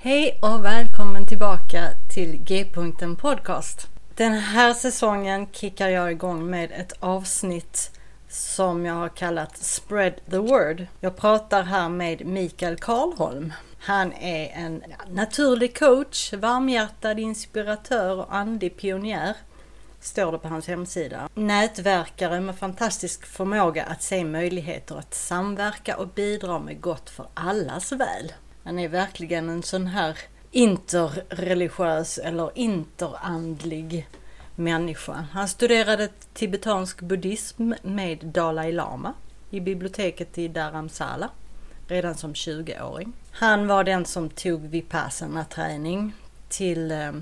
Hej och välkommen tillbaka till G-punkten Podcast. Den här säsongen kickar jag igång med ett avsnitt som jag har kallat Spread the Word. Jag pratar här med Mikael Karlholm. Han är en naturlig coach, varmhjärtad inspiratör och andlig pionjär står det på hans hemsida. Nätverkare med fantastisk förmåga att se möjligheter att samverka och bidra med gott för allas väl. Han är verkligen en sån här interreligiös eller interandlig människa. Han studerade tibetansk buddhism med Dalai Lama i biblioteket i Dharamsala redan som 20-åring. Han var den som tog vipassana-träning till eh,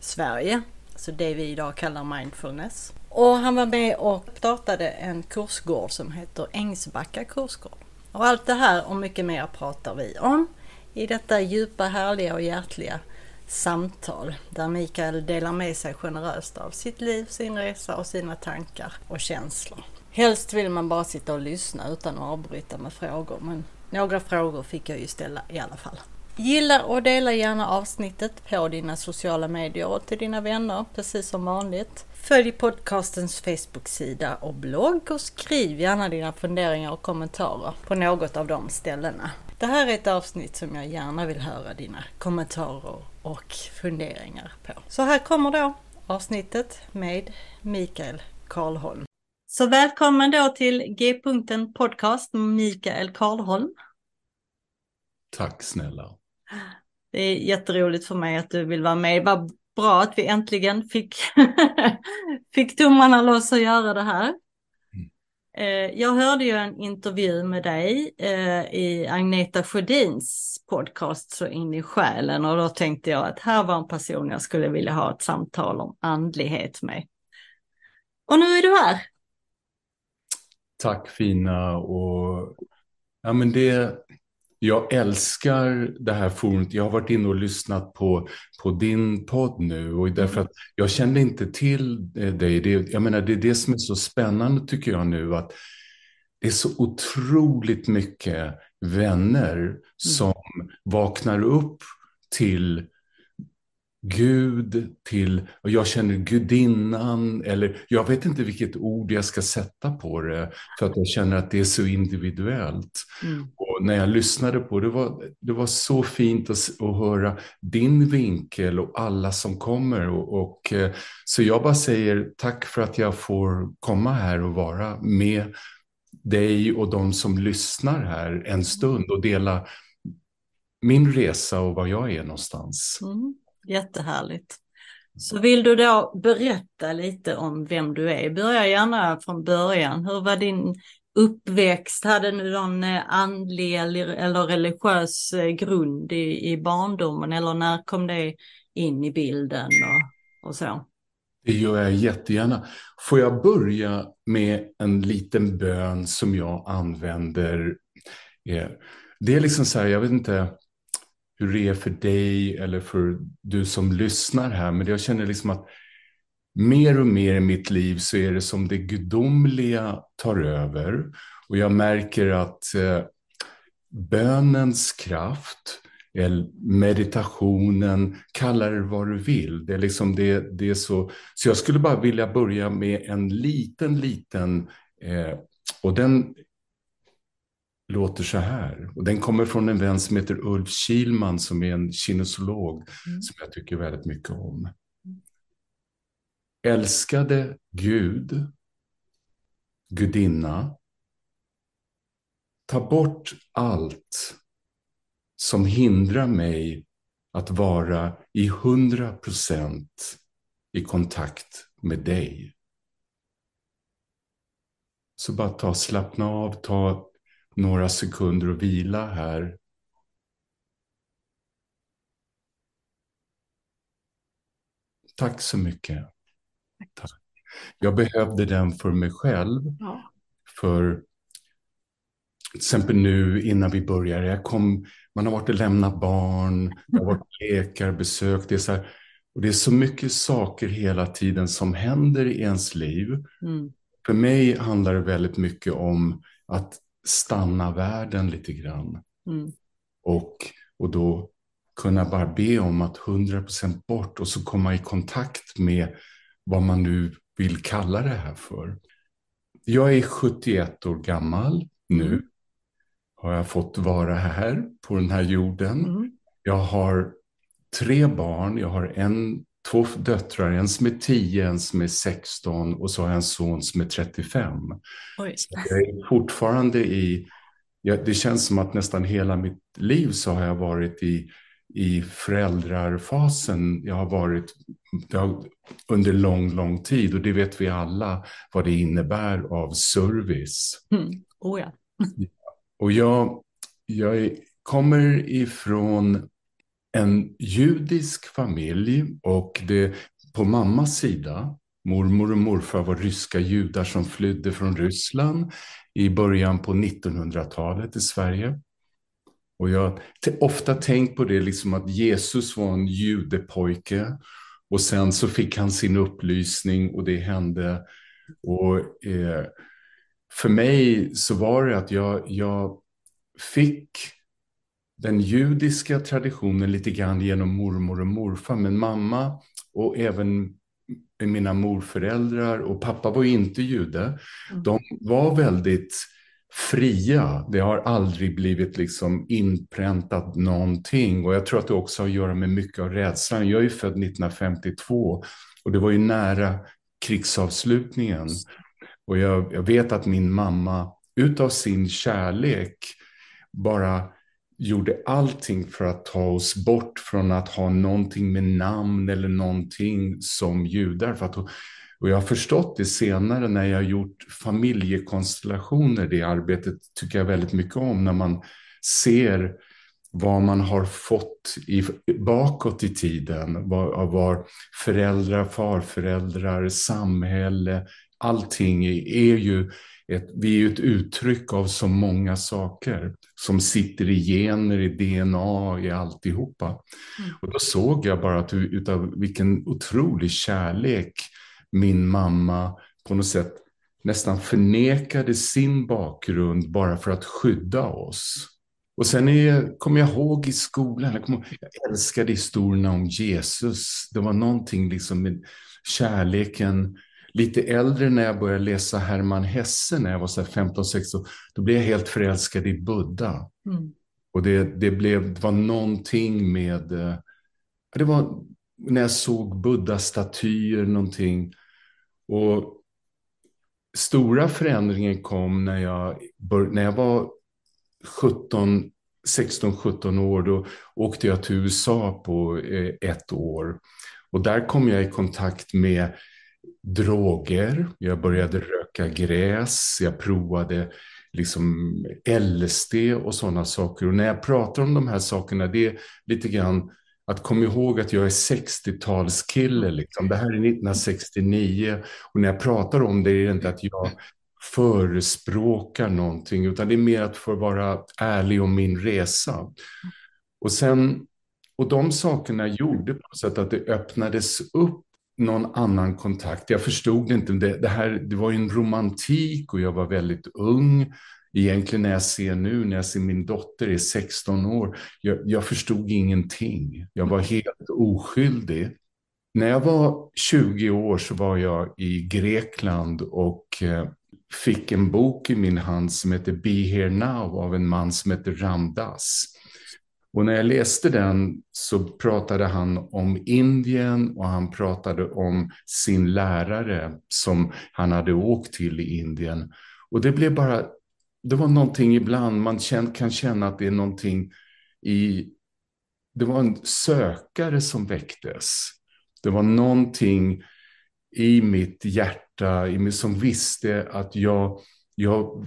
Sverige, alltså det vi idag kallar mindfulness. Och han var med och startade en kursgård som heter Ängsbacka kursgård. Och allt det här och mycket mer pratar vi om i detta djupa, härliga och hjärtliga samtal där Mikael delar med sig generöst av sitt liv, sin resa och sina tankar och känslor. Helst vill man bara sitta och lyssna utan att avbryta med frågor men några frågor fick jag ju ställa i alla fall. Gilla och dela gärna avsnittet på dina sociala medier och till dina vänner precis som vanligt. Följ podcastens Facebook-sida och blogg och skriv gärna dina funderingar och kommentarer på något av de ställena. Det här är ett avsnitt som jag gärna vill höra dina kommentarer och funderingar på. Så här kommer då avsnittet med Mikael Karlholm. Så välkommen då till G-punkten podcast Mikael Karlholm. Tack snälla. Det är jätteroligt för mig att du vill vara med. Vad bra att vi äntligen fick, fick tummarna loss att göra det här. Eh, jag hörde ju en intervju med dig eh, i Agneta Sjödins podcast Så in i själen och då tänkte jag att här var en person jag skulle vilja ha ett samtal om andlighet med. Och nu är du här. Tack fina och ja men det jag älskar det här forumet. Jag har varit inne och lyssnat på, på din podd nu och därför att jag kände inte till eh, dig. Det, jag menar, det är det som är så spännande tycker jag nu att det är så otroligt mycket vänner mm. som mm. vaknar upp till Gud till, och jag känner gudinnan, eller jag vet inte vilket ord jag ska sätta på det, för att jag känner att det är så individuellt. Mm. Och när jag lyssnade på det, var, det var så fint att, att höra din vinkel och alla som kommer. Och, och, eh, så jag bara säger tack för att jag får komma här och vara med dig och de som lyssnar här en stund och dela min resa och var jag är någonstans. Mm. Jättehärligt. Så vill du då berätta lite om vem du är? Börja gärna från början. Hur var din uppväxt? Hade du någon eh, andlig eller religiös eh, grund i, i barndomen eller när kom det in i bilden och, och så? Det gör jag jättegärna. Får jag börja med en liten bön som jag använder? Eh, det är liksom så här, jag vet inte, hur det är för dig eller för du som lyssnar här. Men jag känner liksom att mer och mer i mitt liv så är det som det gudomliga tar över. Och jag märker att eh, bönens kraft eller meditationen, kalla det vad du vill. Det är liksom det, det är så. Så jag skulle bara vilja börja med en liten, liten, eh, och den låter så här. Och den kommer från en vän som heter Ulf Kilman som är en kinesolog mm. som jag tycker väldigt mycket om. Älskade Gud, gudinna, ta bort allt som hindrar mig att vara i hundra procent i kontakt med dig. Så bara ta, slappna av, ta några sekunder och vila här. Tack så mycket. Tack. Jag behövde den för mig själv. Ja. För till exempel nu innan vi börjar, jag kom, man har varit och lämnat barn, jag har varit läkarbesök, det är så här, och det är så mycket saker hela tiden som händer i ens liv. Mm. För mig handlar det väldigt mycket om att stanna världen lite grann. Mm. Och, och då kunna bara be om att 100% bort och så komma i kontakt med vad man nu vill kalla det här för. Jag är 71 år gammal nu. Mm. Har jag fått vara här på den här jorden. Mm. Jag har tre barn. Jag har en, två döttrar, en som är 10, en som är 16 och så har jag en son som är 35. Oj. Så jag är fortfarande i, ja, det känns som att nästan hela mitt liv så har jag varit i, i föräldrarfasen. Jag har varit har, under lång, lång tid och det vet vi alla vad det innebär av service. Mm. Oh ja. och jag, jag kommer ifrån en judisk familj och det, på mammas sida, mormor och morfar var ryska judar som flydde från Ryssland i början på 1900-talet i Sverige. Och jag har ofta tänkt på det, liksom att Jesus var en judepojke och sen så fick han sin upplysning och det hände. Och eh, för mig så var det att jag, jag fick den judiska traditionen lite grann genom mormor och morfar, men mamma och även mina morföräldrar och pappa var inte jude. Mm. De var väldigt fria. Det har aldrig blivit liksom inpräntat någonting och jag tror att det också har att göra med mycket av rädslan. Jag är född 1952 och det var ju nära krigsavslutningen. Och jag, jag vet att min mamma utav sin kärlek bara gjorde allting för att ta oss bort från att ha någonting med namn eller någonting som judar. För att, och jag har förstått det senare när jag har gjort familjekonstellationer. Det arbetet tycker jag väldigt mycket om när man ser vad man har fått i, bakåt i tiden. Var, var föräldrar, farföräldrar, samhälle, allting är ju ett, vi är ett uttryck av så många saker som sitter i gener, i DNA, i alltihopa. Mm. Och då såg jag bara att utav vilken otrolig kärlek min mamma på något sätt nästan förnekade sin bakgrund bara för att skydda oss. Och sen är, kommer jag ihåg i skolan, jag, kommer, jag älskade historierna om Jesus. Det var någonting liksom med kärleken lite äldre när jag började läsa Hermann Hesse när jag var 15-16, då blev jag helt förälskad i Buddha. Mm. Och det, det, blev, det var någonting med, eh, det var när jag såg Buddha-statyer någonting. Och stora förändringen kom när jag, bör, när jag var 17, 16-17 år. Då åkte jag till USA på eh, ett år. Och där kom jag i kontakt med droger. Jag började röka gräs. Jag provade liksom LSD och sådana saker. Och när jag pratar om de här sakerna, det är lite grann att komma ihåg att jag är 60-talskille. Liksom. Det här är 1969 och när jag pratar om det är det inte att jag förespråkar någonting utan det är mer att få vara ärlig om min resa. Och sen och de sakerna gjorde på något sätt att det öppnades upp någon annan kontakt. Jag förstod inte. Det, det, här, det var ju en romantik och jag var väldigt ung. egentligen när jag ser nu, när jag ser min dotter är 16 år, jag, jag förstod ingenting. Jag var helt oskyldig. När jag var 20 år så var jag i Grekland och eh, fick en bok i min hand som heter Be Here Now av en man som heter Ramdas. Och när jag läste den så pratade han om Indien och han pratade om sin lärare som han hade åkt till i Indien. Och det blev bara, det var någonting ibland, man kan känna att det är någonting i, det var en sökare som väcktes. Det var någonting i mitt hjärta som visste att jag, jag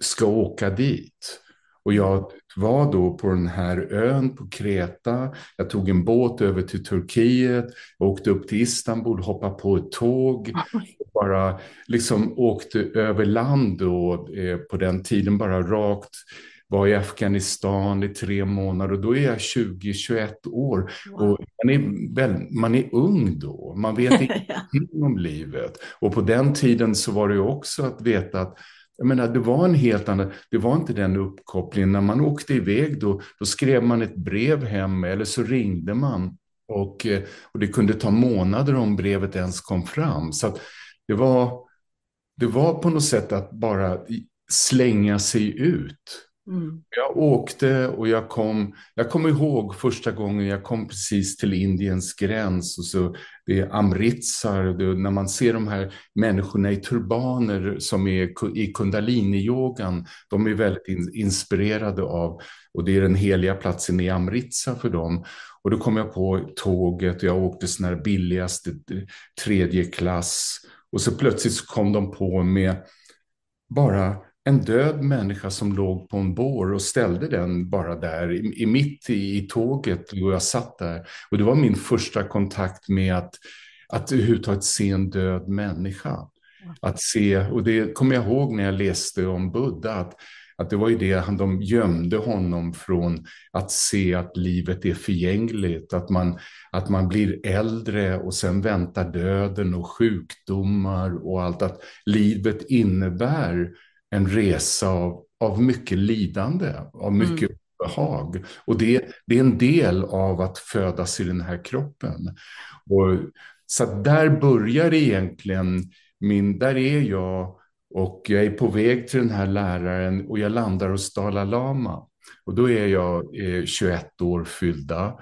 ska åka dit. Och jag var då på den här ön på Kreta. Jag tog en båt över till Turkiet, åkte upp till Istanbul, hoppade på ett tåg. Och bara liksom åkte över land då, eh, på den tiden bara rakt var i Afghanistan i tre månader och då är jag 20-21 år. Wow. Och man, är väl, man är ung då, man vet ingenting om livet. Och på den tiden så var det också att veta att jag menar, det var en helt annan, det var inte den uppkopplingen. När man åkte iväg då, då skrev man ett brev hem eller så ringde man. Och, eh, och det kunde ta månader om brevet ens kom fram. Så det, var, det var på något sätt att bara slänga sig ut. Mm. Jag åkte och jag kom, jag kommer ihåg första gången jag kom precis till Indiens gräns och så det är Amritsar, det, när man ser de här människorna i turbaner som är i kundalini-yogan, de är väldigt in, inspirerade av, och det är den heliga platsen i Amritsar för dem. Och då kom jag på tåget och jag åkte sån här billigaste eh, tredje klass och så plötsligt så kom de på med bara en död människa som låg på en bår och ställde den bara där i, i mitt i, i tåget och jag satt där. Och det var min första kontakt med att, att överhuvudtaget se en död människa. Att se, och det kommer jag ihåg när jag läste om Buddha, att, att det var ju det, de gömde honom från att se att livet är förgängligt, att man, att man blir äldre och sen väntar döden och sjukdomar och allt, att livet innebär en resa av, av mycket lidande, av mm. mycket mm. behag. Och det, det är en del av att födas i den här kroppen. Och, så där börjar egentligen min, där är jag och jag är på väg till den här läraren och jag landar hos Dalai Lama. Och då är jag eh, 21 år fyllda.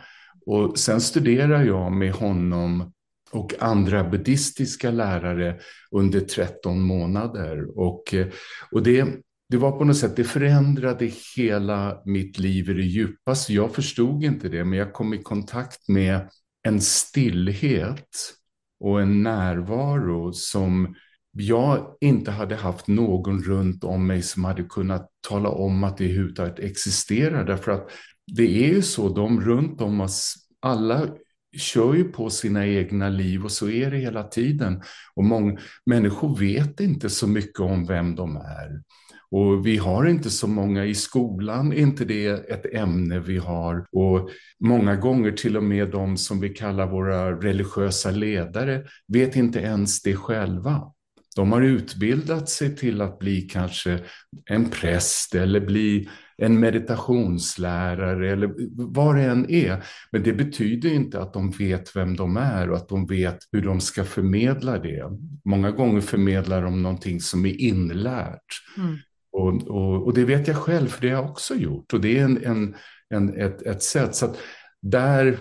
Och sen studerar jag med honom och andra buddhistiska lärare under 13 månader. Och, eh, och det, det var på något sätt, det förändrade hela mitt liv i det djupaste. Jag förstod inte det, men jag kom i kontakt med en stillhet och en närvaro som jag inte hade haft någon runt om mig som hade kunnat tala om att det överhuvudtaget existerar. Därför att det är ju så, de runt om oss, alla kör ju på sina egna liv och så är det hela tiden. Och många människor vet inte så mycket om vem de är. Och vi har inte så många i skolan, är inte det ett ämne vi har. Och många gånger till och med de som vi kallar våra religiösa ledare vet inte ens det själva. De har utbildat sig till att bli kanske en präst eller bli en meditationslärare eller vad det än är. Men det betyder inte att de vet vem de är och att de vet hur de ska förmedla det. Många gånger förmedlar de någonting som är inlärt. Mm. Och, och, och, det vet jag själv, för det har jag också gjort. Och det är en, en, en ett, ett sätt. Så där,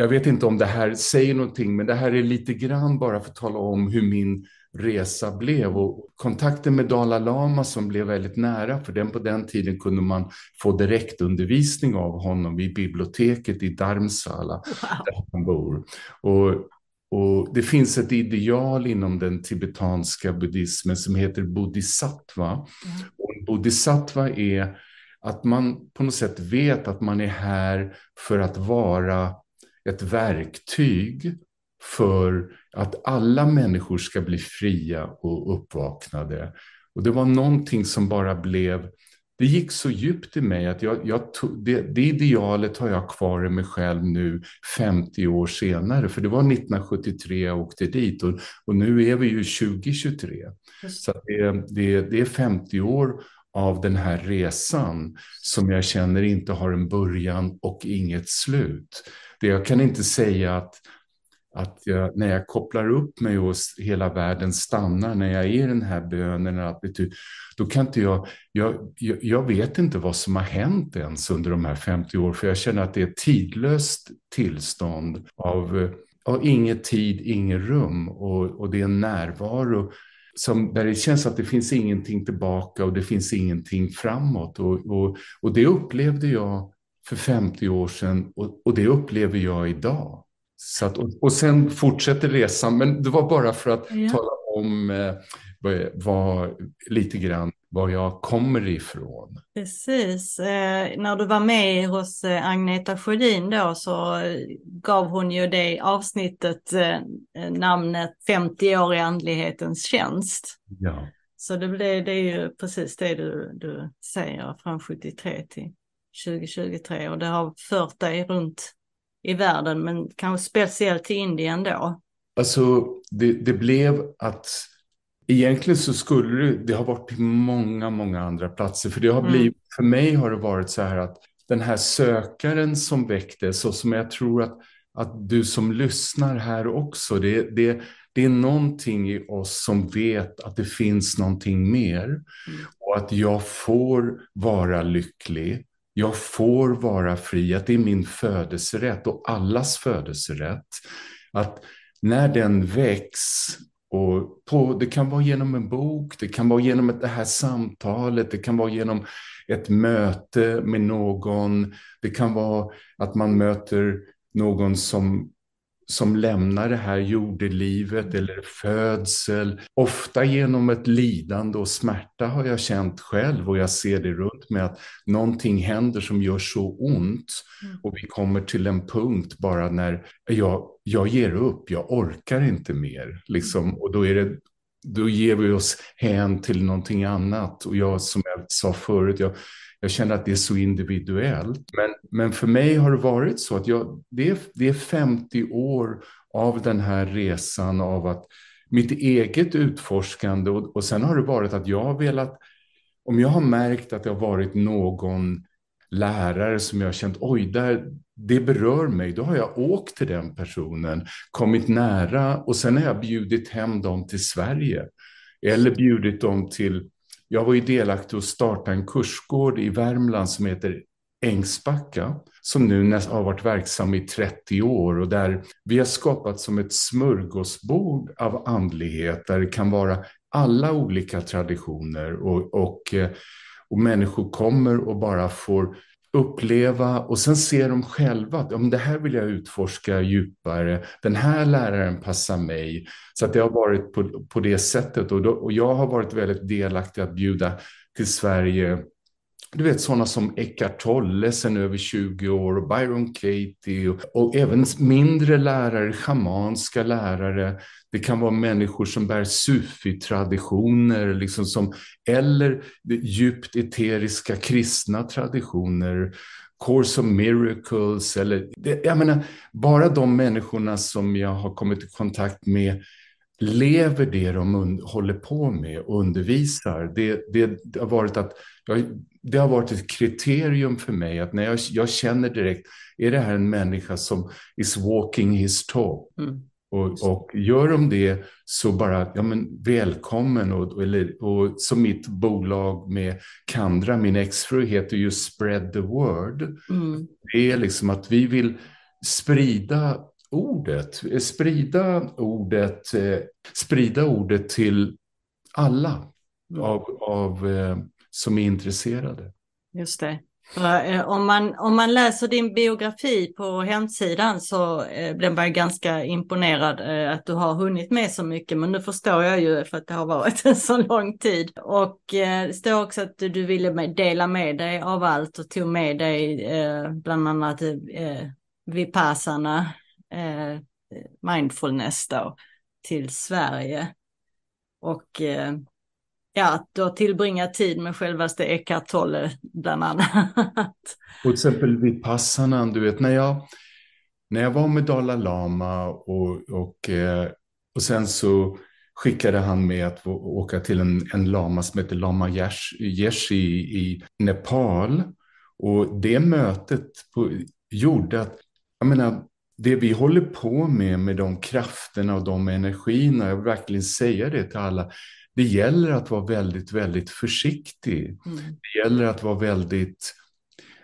jag vet inte om det här säger någonting, men det här är lite grann bara för att tala om hur min resa blev. Och kontakten med Dalai Lama som blev väldigt nära, för den på den tiden kunde man få direktundervisning av honom vid biblioteket i Dharmsala, wow. där han bor. Och, och det finns ett ideal inom den tibetanska buddhismen som heter bodhisattva. Mm. Och bodhisattva är att man på något sätt vet att man är här för att vara ett verktyg för att alla människor ska bli fria och uppvaknade. Och det var någonting som bara blev, det gick så djupt i mig att jag, jag tog, det, det, idealet har jag kvar i mig själv nu 50 år senare. För det var 1973 jag åkte dit och, och nu är vi ju 2023. Så det, det, det är 50 år av den här resan som jag känner inte har en början och inget slut. Det jag kan inte säga att, att jag, när jag kopplar upp mig och hela världen stannar, när jag är i den här bönen, då kan inte jag, jag, jag vet inte vad som har hänt ens under de här 50 åren, för jag känner att det är ett tidlöst tillstånd av, av inget tid, inget rum och, och det är en närvaro som, där det känns att det finns ingenting tillbaka och det finns ingenting framåt. Och, och, och det upplevde jag för 50 år sedan och, och det upplever jag idag. Så att, och, och sen fortsätter resan, men det var bara för att ja. tala om eh, vad, vad, lite grann var jag kommer ifrån. Precis. Eh, när du var med hos eh, Agneta Sjödin då så gav hon ju det avsnittet eh, namnet 50 år i andlighetens tjänst. Ja. Så det, det, det är ju precis det du, du säger från 73 till 2023 och det har fört dig runt i världen men kanske speciellt till Indien då. Alltså det, det blev att Egentligen så skulle det, det ha varit till många, många andra platser. För det har mm. blivit, för mig har det varit så här att den här sökaren som väcktes och som jag tror att, att du som lyssnar här också, det, det, det är någonting i oss som vet att det finns någonting mer. Mm. Och att jag får vara lycklig. Jag får vara fri, att det är min födelserätt och allas födelserätt. Att när den väcks och på, det kan vara genom en bok, det kan vara genom det här samtalet, det kan vara genom ett möte med någon. Det kan vara att man möter någon som som lämnar det här jordelivet mm. eller födsel. Ofta genom ett lidande och smärta har jag känt själv och jag ser det runt mig att någonting händer som gör så ont mm. och vi kommer till en punkt bara när jag, jag ger upp, jag orkar inte mer. Liksom. Mm. Och då, är det, då ger vi oss hän till någonting annat. Och jag, som jag sa förut, jag, jag känner att det är så individuellt. Men, men för mig har det varit så att jag, det, är, det är 50 år av den här resan av att mitt eget utforskande och, och sen har det varit att jag har velat, om jag har märkt att det har varit någon lärare som jag har känt, oj, där, det berör mig, då har jag åkt till den personen, kommit nära och sen har jag bjudit hem dem till Sverige. Eller bjudit dem till jag var ju delaktig att starta en kursgård i Värmland som heter Ängsbacka som nu har varit verksam i 30 år och där vi har skapat som ett smörgåsbord av andlighet där det kan vara alla olika traditioner och, och, eh, och människor kommer och bara får uppleva och sen ser de själva att om det här vill jag utforska djupare, den här läraren passar mig. Så att det har varit på, på det sättet och, då, och jag har varit väldigt delaktig att bjuda till Sverige du vet sådana som Eckart Tolle sen över 20 år och Byron Katie och, och, även mindre lärare, schamanska lärare. Det kan vara människor som bär sufi-traditioner liksom som, eller djupt eteriska kristna traditioner. Course of Miracles eller jag menar bara de människorna som jag har kommit i kontakt med lever det de håller på med och undervisar. Det, det, det har varit att jag, det har varit ett kriterium för mig att när jag, jag känner direkt, är det här en människa som is walking his talk? Mm. Och, och, gör de det så bara, ja men välkommen. Och, eller, och som mitt bolag med Kandra, min exfru, heter ju Spread the word. Mm. Det är liksom att vi vill sprida ordet, sprida ordet, eh, sprida ordet till alla av, av eh, som är intresserade. Just det. Eh, om man, om man läser din biografi på hemsidan så eh, blir man ganska imponerad eh, att du har hunnit med så mycket. Men nu förstår jag ju för att det har varit en så lång tid. Och det står också att du ville dela med dig av allt och tog med dig bland annat Vipassana mindfulness då till Sverige. Och Ja, ja, du har tillbringat tid med självaste Eckart Tolle bland annat. Och till exempel Vidpassanan, du vet när jag, när jag var med Dalai Lama och, och, eh, och sen så skickade han med att åka till en, en lama som heter Lama Yeshi i Nepal. Och det mötet på, gjorde att, jag menar, det vi håller på med, med de krafterna och de energierna, jag vill verkligen säga det till alla, det gäller att vara väldigt, väldigt försiktig. Mm. Det gäller att vara väldigt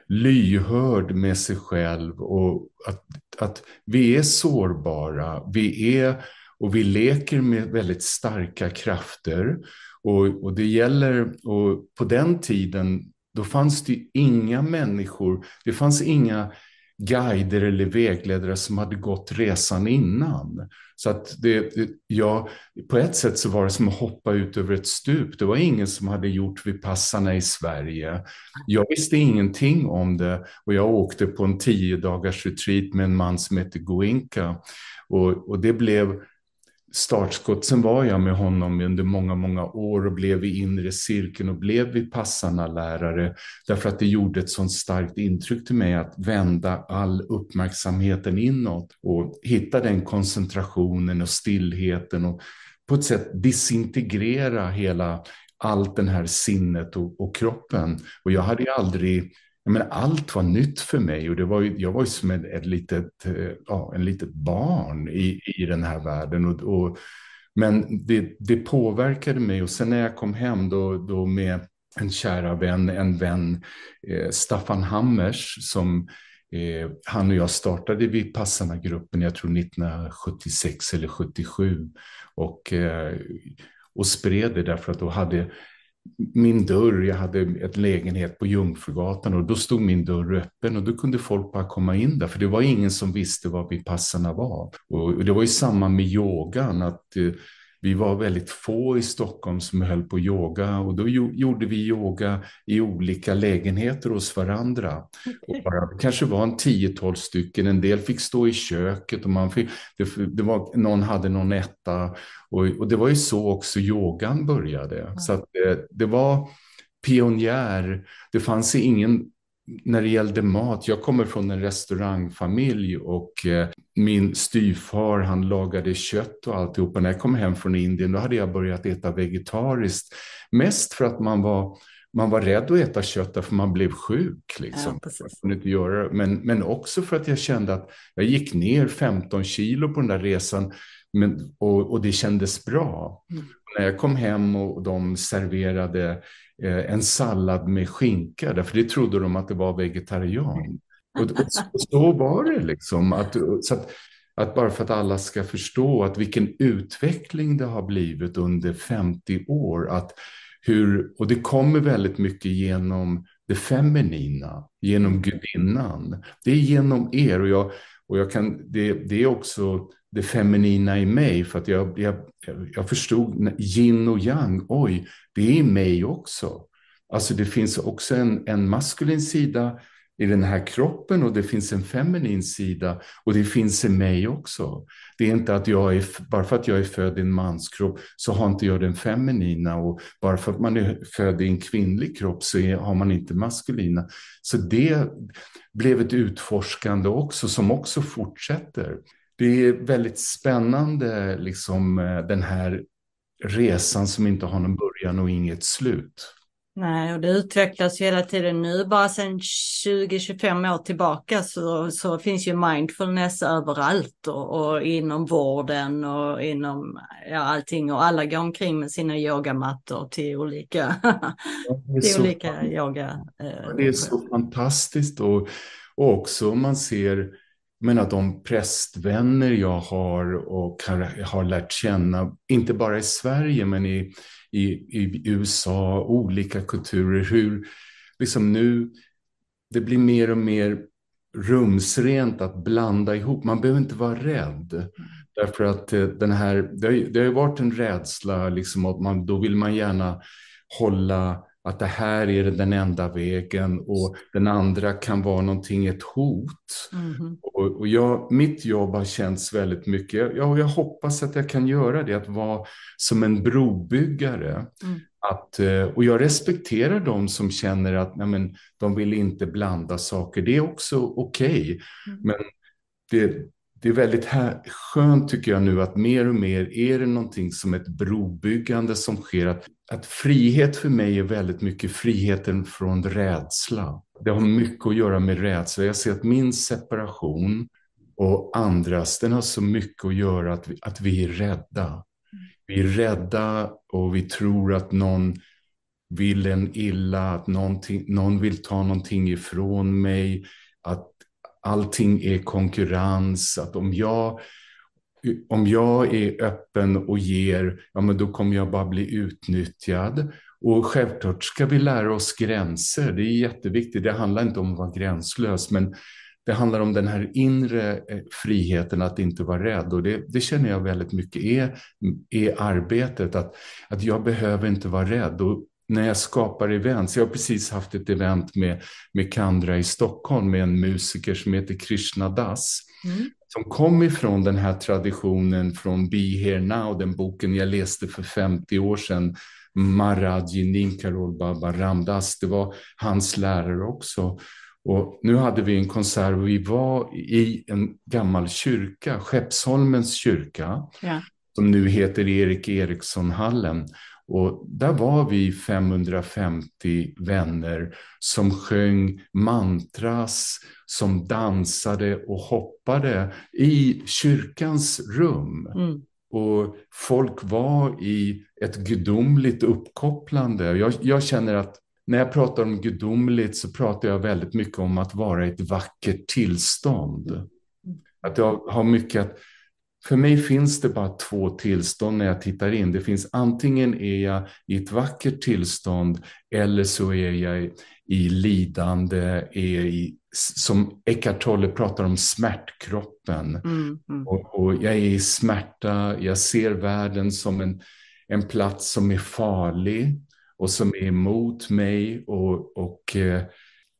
lyhörd med sig själv och att, att vi är sårbara. Vi är och vi leker med väldigt starka krafter. Och, och det gäller, och på den tiden, då fanns det inga människor, det fanns inga guider eller vägledare som hade gått resan innan. Så att det, ja, på ett sätt så var det som att hoppa ut över ett stup. Det var ingen som hade gjort Vipassana i Sverige. Jag visste ingenting om det och jag åkte på en tio dagars retreat med en man som hette Goinka. Och, och det blev startskott. Sen var jag med honom under många, många år och blev i inre cirkeln och blev vi passarna lärare därför att det gjorde ett sånt starkt intryck till mig att vända all uppmärksamheten inåt och hitta den koncentrationen och stillheten och på ett sätt disintegrera hela allt den här sinnet och, och kroppen. Och jag hade aldrig jag menar, allt var nytt för mig och det var ju, jag var ju som ett, ett litet, eh, ja, en litet barn i, i den här världen. Och, och men det, det, påverkade mig och sen när jag kom hem då, då med en kära vän, en vän, eh, Staffan Hammers, som eh, han och jag startade vid Passarna-gruppen, jag tror 1976 eller 77. Och, eh, och spred det därför att då hade min dörr, jag hade ett lägenhet på Jungfrugatan och då stod min dörr öppen och då kunde folk bara komma in där för det var ingen som visste vad Vipassana var. Och det var ju samma med yogan, att eh, vi var väldigt få i Stockholm som höll på yoga och då gjorde vi yoga i olika lägenheter hos varandra. Och bara, det kanske var en 10-12 stycken, en del fick stå i köket och man fick, det, det var, någon hade någon etta. Och, och, det var ju så också yogan började. Så att det, det var pionjär, det fanns ingen när det gällde mat, jag kommer från en restaurangfamilj och eh, min styvfar han lagade kött och alltihopa. När jag kom hem från Indien då hade jag börjat äta vegetariskt. Mest för att man var, man var rädd att äta kött därför man blev sjuk. Liksom. Ja, inte göra. Men, men också för att jag kände att jag gick ner 15 kilo på den där resan men, och, och det kändes bra. Mm. När jag kom hem och de serverade Eh, en sallad med skinka, därför det trodde de att det var vegetarian. Och, och så var det liksom. Att, så att, att bara för att alla ska förstå att vilken utveckling det har blivit under 50 år. Att hur, och det kommer väldigt mycket genom det feminina, genom gudinnan. Det är genom er och jag, och jag kan, det, det är också det feminina i mig för att jag, jag, jag förstod yin och yang, oj, det är i mig också. Alltså det finns också en, en maskulin sida i den här kroppen och det finns en feminin sida och det finns i mig också. Det är inte att jag är, bara för att jag är född i en manskropp så har inte jag den feminina och bara för att man är född i en kvinnlig kropp så är, har man inte maskulina. Så det blev ett utforskande också som också fortsätter. Det är väldigt spännande liksom den här resan som inte har någon början och inget slut. Nej, och det utvecklas ju hela tiden nu. Bara sedan 20-25 år tillbaka så, så finns ju mindfulness överallt och, och, inom vården och inom ja, allting och alla går omkring med sina yogamattor till olika, till olika yoga. Eh, det är så fantastiskt och, och också om man ser men att de prästvänner jag har och har lärt känna, inte bara i Sverige men i, i, i USA, olika kulturer, hur liksom nu det blir mer och mer rumsrent att blanda ihop. Man behöver inte vara rädd. Därför att eh, den här, det har, har varit en rädsla, liksom, att man, då vill man gärna hålla att det här är den enda vägen och den andra kan vara någonting, ett hot. Mm. Och, och jag, mitt jobb har känts väldigt mycket, ja, jag hoppas att jag kan göra det, att vara som en brobyggare. Mm. Att, eh, och jag respekterar de som känner att nej, men, de vill inte blanda saker, det är också okej. Okay. Mm. Men det, det är väldigt här, skönt tycker jag nu att mer och mer är det någonting som ett brobyggande som sker. Att, att frihet för mig är väldigt mycket friheten från rädsla. Det har mycket att göra med rädsla. Jag ser att min separation och andras, den har så mycket att göra att vi, att vi är rädda. Vi är rädda och vi tror att någon vill en illa, att någon vill ta någonting ifrån mig, att allting är konkurrens, att om jag, om jag är öppen och ger, ja men då kommer jag bara bli utnyttjad. Och självklart ska vi lära oss gränser, det är jätteviktigt. Det handlar inte om att vara gränslös, men det handlar om den här inre eh, friheten att inte vara rädd. Och det, det känner jag väldigt mycket är, är arbetet, att, att jag behöver inte vara rädd. Och när jag skapar events, jag har precis haft ett event med, med Kandra i Stockholm med en musiker som heter Krishna Das. Mm. Som kom ifrån den här traditionen från Be Here Now, den boken jag läste för 50 år sedan. Maharaji Nimkarol Baba Ramdas, det var hans lärare också. Och nu hade vi en konsert och vi var i en gammal kyrka, Skeppsholmens kyrka, ja. som nu heter Erik Eriksson-hallen. Och där var vi 550 vänner som sjöng mantras, som dansade och hoppade i kyrkans rum. Mm. Och folk var i ett gudomligt uppkopplande. Jag, jag känner att när jag pratar om gudomligt så pratar jag väldigt mycket om att vara i ett vackert tillstånd. Att jag har mycket att... För mig finns det bara två tillstånd när jag tittar in. Det finns antingen är jag i ett vackert tillstånd eller så är jag i lidande, är i, som Eckart Tolle pratar om smärtkroppen. Mm, mm. Och, och, jag är i smärta, jag ser världen som en, en plats som är farlig och som är emot mig. Och, och, eh,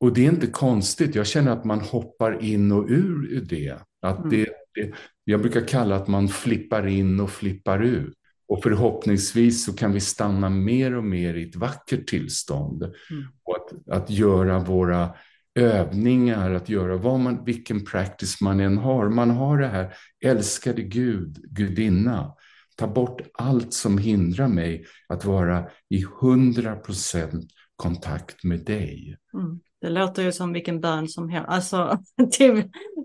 och det är inte konstigt. Jag känner att man hoppar in och ur det. Att mm. det, det, jag brukar kalla att man flippar in och flippar ut. Och förhoppningsvis så kan vi stanna mer och mer i ett vackert tillstånd. Mm. Och att, att göra våra övningar, att göra vad man, vilken practice man än har. Man har det här, älskade Gud, gudinna. Ta bort allt som hindrar mig att vara i hundra procent kontakt med dig. Mm. Det låter ju som vilken bön som helst, alltså till,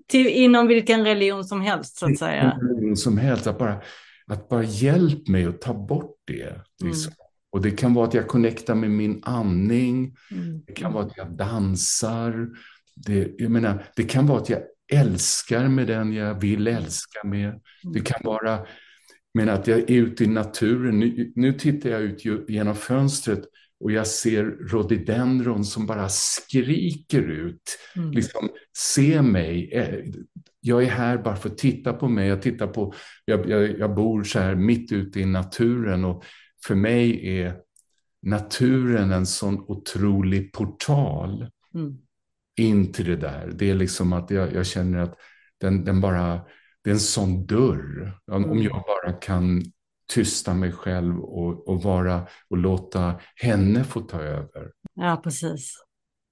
till, inom vilken religion som helst så att säga. Som helst, att bara, att bara hjälp mig att ta bort det. Liksom. Mm. Och det kan vara att jag connectar med min andning, mm. det kan vara att jag dansar, det, jag menar, det kan vara att jag älskar med den jag vill älska med. Det mm. kan vara men att jag är ute i naturen. Nu, nu tittar jag ut genom fönstret och jag ser rhododendron som bara skriker ut. Mm. Liksom, se mig. Eh, jag är här bara för att titta på mig. Jag, tittar på, jag, jag, jag bor så här mitt ute i naturen och för mig är naturen en sån otrolig portal mm. in till det där. Det är liksom att jag, jag känner att den, den bara det är en sån dörr. Om mm. jag bara kan tysta mig själv och, och, vara, och låta henne få ta över. Ja, precis.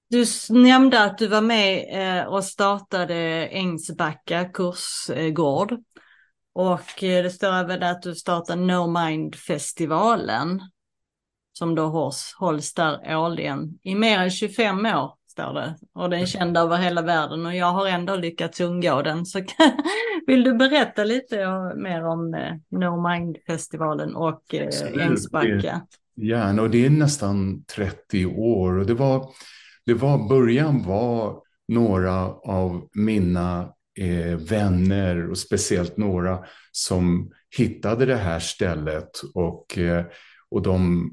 Du nämnde att du var med eh, och startade Ängsbacka kursgård. Och eh, det står även att du startade No Mind-festivalen. Som då hålls där årligen i mer än 25 år står det. Och den är känd över hela världen och jag har ändå lyckats undgå den. Så vill du berätta lite mer om eh, No Mind-festivalen och eh, Ängsbacka? Gärna, och det är nästan 30 år. Och det var, det var, början var några av mina eh, vänner och speciellt några som hittade det här stället och, eh, och de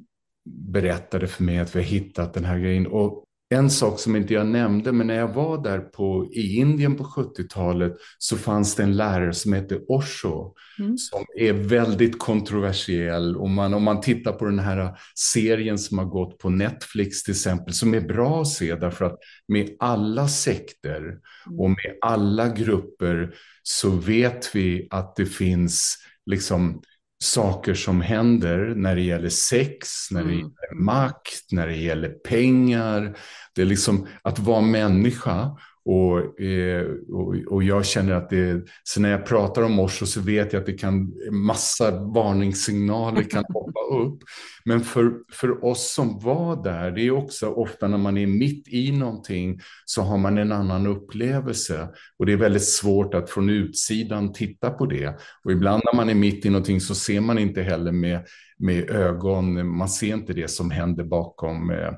berättade för mig att vi har hittat den här grejen. Och en sak som inte jag nämnde, men när jag var där på, i Indien på 70-talet så fanns det en lärare som hette Osho mm. som är väldigt kontroversiell. Och man, om man tittar på den här serien som har gått på Netflix till exempel, som är bra att se därför att med alla sekter mm. och med alla grupper så vet vi att det finns liksom saker som händer när det gäller sex, när det mm. gäller makt, när det gäller pengar. Det är liksom att vara människa Och, eh, och, och, jag känner att det, så när jag pratar om Osho så vet jag att det kan, massa varningssignaler kan hoppa upp. Men för, för oss som var där, det är också ofta när man är mitt i någonting så har man en annan upplevelse. Och det är väldigt svårt att från utsidan titta på det. Och ibland när man är mitt i någonting så ser man inte heller med, med ögon, man ser inte det som händer bakom. Eh,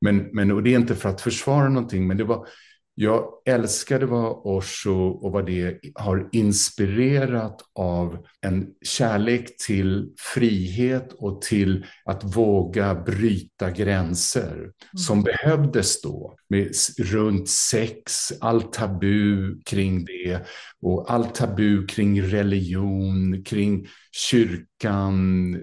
men, men, och det är inte för att försvara någonting, men det var, jag älskade vad Osho och vad det har inspirerat av en kärlek till frihet och till att våga bryta gränser mm. som behövdes då. Med runt sex, allt tabu kring det och allt tabu kring religion, kring kyrkan,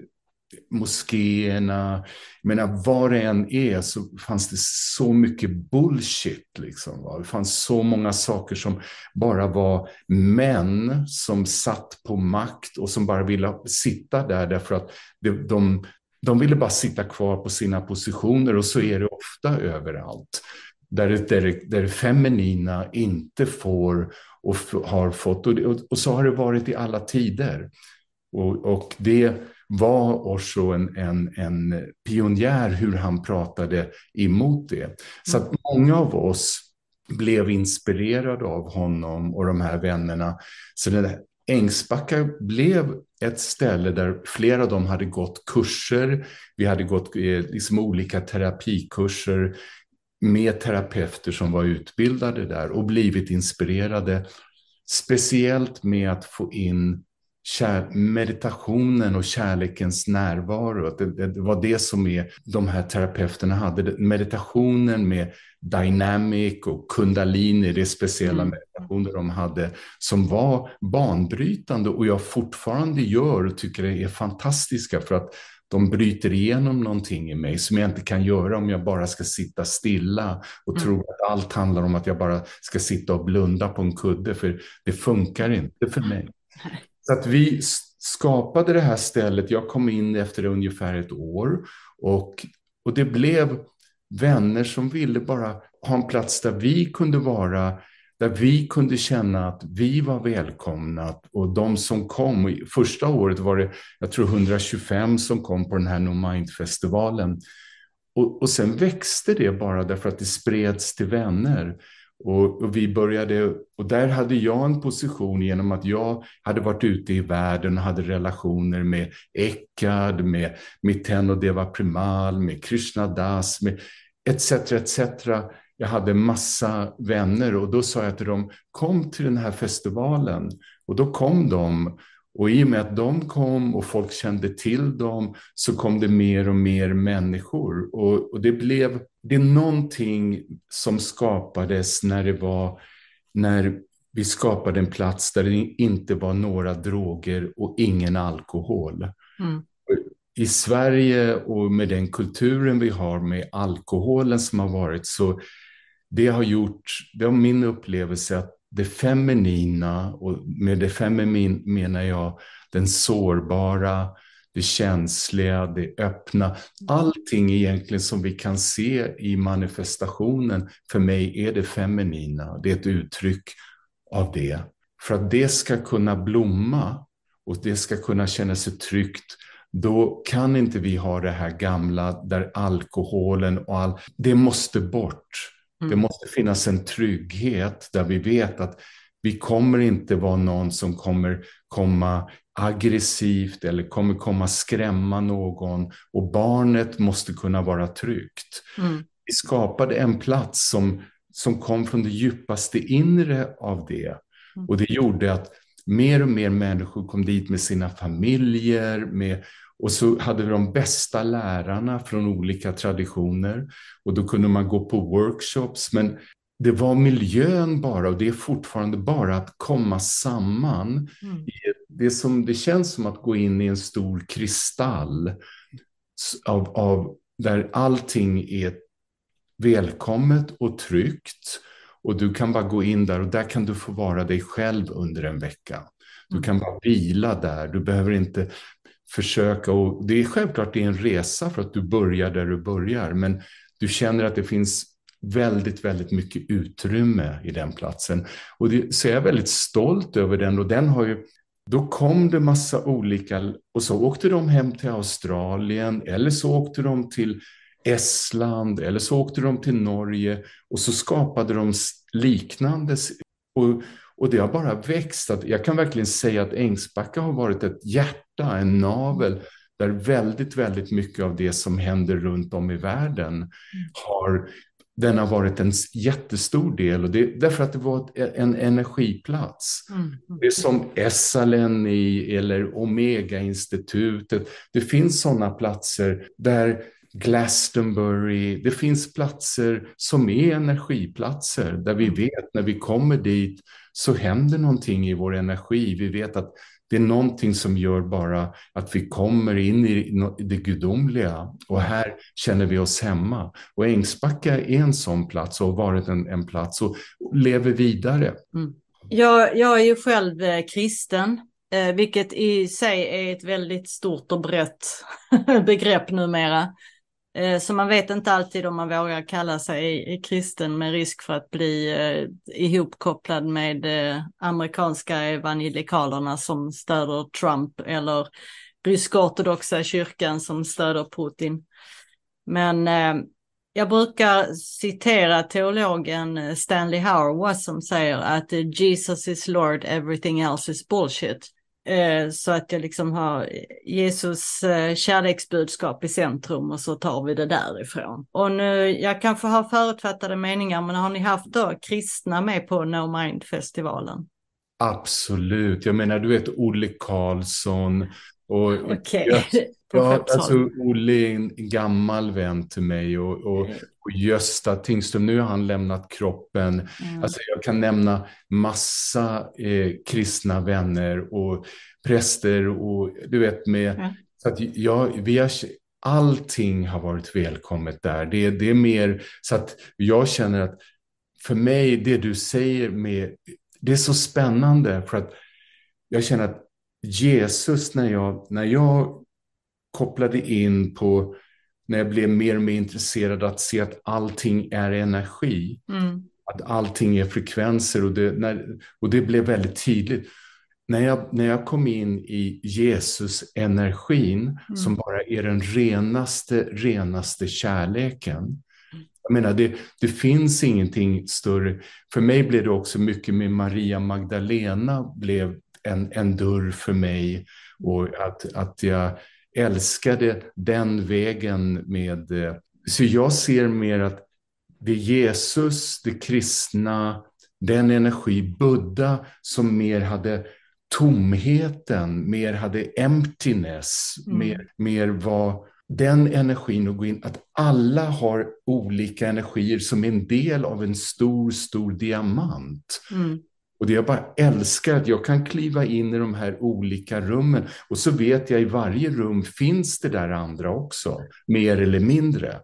moskéerna. Jag menar, var det än är så fanns det så mycket bullshit. Liksom, va? Det fanns så många saker som bara var män som satt på makt och som bara ville sitta där därför att de, de, de ville bara sitta kvar på sina positioner och så är det ofta överallt. Där, där, där det feminina inte får och har fått, och, och, och så har det varit i alla tider. Och, och det var Osho en, en, en pionjär hur han pratade emot det. Så att många av oss blev inspirerade av honom och de här vännerna. Så det där, Ängsbacka blev ett ställe där flera av dem hade gått kurser. Vi hade gått eh, liksom olika terapikurser med terapeuter som var utbildade där och blivit inspirerade. Speciellt med att få in meditationen och kärlekens närvaro. Det, det, var det som är, de här terapeuterna hade. Meditationen med dynamic och kundalini, det speciella mm. meditationer de hade, som var banbrytande och jag fortfarande gör och tycker det är fantastiska för att de bryter igenom någonting i mig som jag inte kan göra om jag bara ska sitta stilla och mm. tro att allt handlar om att jag bara ska sitta och blunda på en kudde, för det funkar inte för mig. Så att vi skapade det här stället. Jag kom in efter ungefär ett år och, och det blev vänner som ville bara ha en plats där vi kunde vara, där vi kunde känna att vi var välkomna. Och de som kom, första året var det, jag tror 125 som kom på den här No Mind-festivalen. Och, och sen växte det bara därför att det spreds till vänner. Och, och, vi började, och där hade jag en position genom att jag hade varit ute i världen och hade relationer med Eckard, med Miten och Deva Primal, med Krishna Das, med etc. etc. Jag hade massa vänner och då sa jag till dem, kom till den här festivalen. Och då kom de och i och med att de kom och folk kände till dem så kom det mer och mer människor. Och, och det blev, det är någonting som skapades när det var, när vi skapade en plats där det inte var några droger och ingen alkohol. Mm. I Sverige och med den kulturen vi har med alkoholen som har varit så det har gjort, det var min upplevelse att det feminina, och med det feminina menar jag den sårbara, det känsliga, det öppna. Allting egentligen som vi kan se i manifestationen, för mig är det feminina. Det är ett uttryck av det. För att det ska kunna blomma och det ska kunna känna sig tryggt, då kan inte vi ha det här gamla där alkoholen och all, det måste bort. Det mm. måste finnas en trygghet där vi vet att vi kommer inte vara någon som kommer komma aggressivt eller kommer komma skrämma någon och barnet måste kunna vara tryggt. Mm. Vi skapade en plats som, som kom från det djupaste inre av det mm. och det gjorde att mer och mer människor kom dit med sina familjer, med och så hade vi de bästa lärarna från olika traditioner och då kunde man gå på workshops. Men det var miljön bara och det är fortfarande bara att komma samman. Mm. Det, som, det känns som att gå in i en stor kristall av, av, där allting är välkommet och tryggt. Och du kan bara gå in där och där kan du få vara dig själv under en vecka. Du mm. kan bara vila där. Du behöver inte försöka och det är självklart det är en resa för att du börjar där du börjar, men du känner att det finns väldigt, väldigt mycket utrymme i den platsen. Och det, så jag är väldigt stolt över den och den har ju då kom det massa olika, och så åkte de hem till Australien, eller så åkte de till Estland, eller så åkte de till Norge, och så skapade de liknande. Och, och det har bara växt. Att jag kan verkligen säga att Ängsbacka har varit ett hjärta, en navel, där väldigt, väldigt mycket av det som händer runt om i världen mm. har den har varit en jättestor del och det därför att det var en energiplats. Mm. Det är som Essalen i, eller Omega-institutet. Det finns sådana platser där Glastonbury, det finns platser som är energiplatser där vi mm. vet när vi kommer dit så händer någonting i vår energi. Vi vet att det är någonting som gör bara att vi kommer in i det gudomliga och här känner vi oss hemma. Och Ängsbacka är en sån plats och har varit en, en plats och lever vidare. Mm. Jag, jag är ju själv eh, kristen, eh, vilket i sig är ett väldigt stort och brett begrepp numera. Eh, så man vet inte alltid om man vågar kalla sig eh, kristen med risk för att bli eh, ihopkopplad med amerikanska evangelikalerna som stöder Trump eller ryska ortodoxa kyrkan som stöder Putin. Men jag brukar citera teologen Stanley Howard som säger att Jesus is Lord, everything else is bullshit. Eh, så att jag liksom har Jesus eh, kärleksbudskap i centrum och så tar vi det därifrån. Och nu, jag kanske har förutfattade meningar, men har ni haft då kristna med på No Mind-festivalen? Absolut. Jag menar, du vet Olle Karlsson. Okej. Okay. Ja, alltså Olle är en gammal vän till mig och, och, och Gösta Tingström, nu har han lämnat kroppen. Mm. Alltså jag kan nämna massa eh, kristna vänner och präster och du vet med, mm. så att jag, vi har, allting har varit välkommet där. Det, det är mer så att jag känner att för mig, det du säger med, det är så spännande för att jag känner att Jesus, när jag, när jag kopplade in på när jag blev mer och mer intresserad att se att allting är energi. Mm. Att allting är frekvenser och det, när, och det blev väldigt tydligt. När jag, när jag kom in i Jesus-energin mm. som bara är den renaste, renaste kärleken. Jag menar, det, det finns ingenting större. För mig blev det också mycket med Maria Magdalena blev en, en dörr för mig. Och att, att jag älskade den vägen med... Eh, så jag ser mer att det är Jesus, det kristna, den energi, Buddha, som mer hade tomheten, mer hade emptiness, mm. mer, mer var den energin att gå in, att alla har olika energier som är en del av en stor, stor diamant. Mm. Och det jag bara älskar att jag kan kliva in i de här olika rummen och så vet jag i varje rum finns det där andra också, mer eller mindre.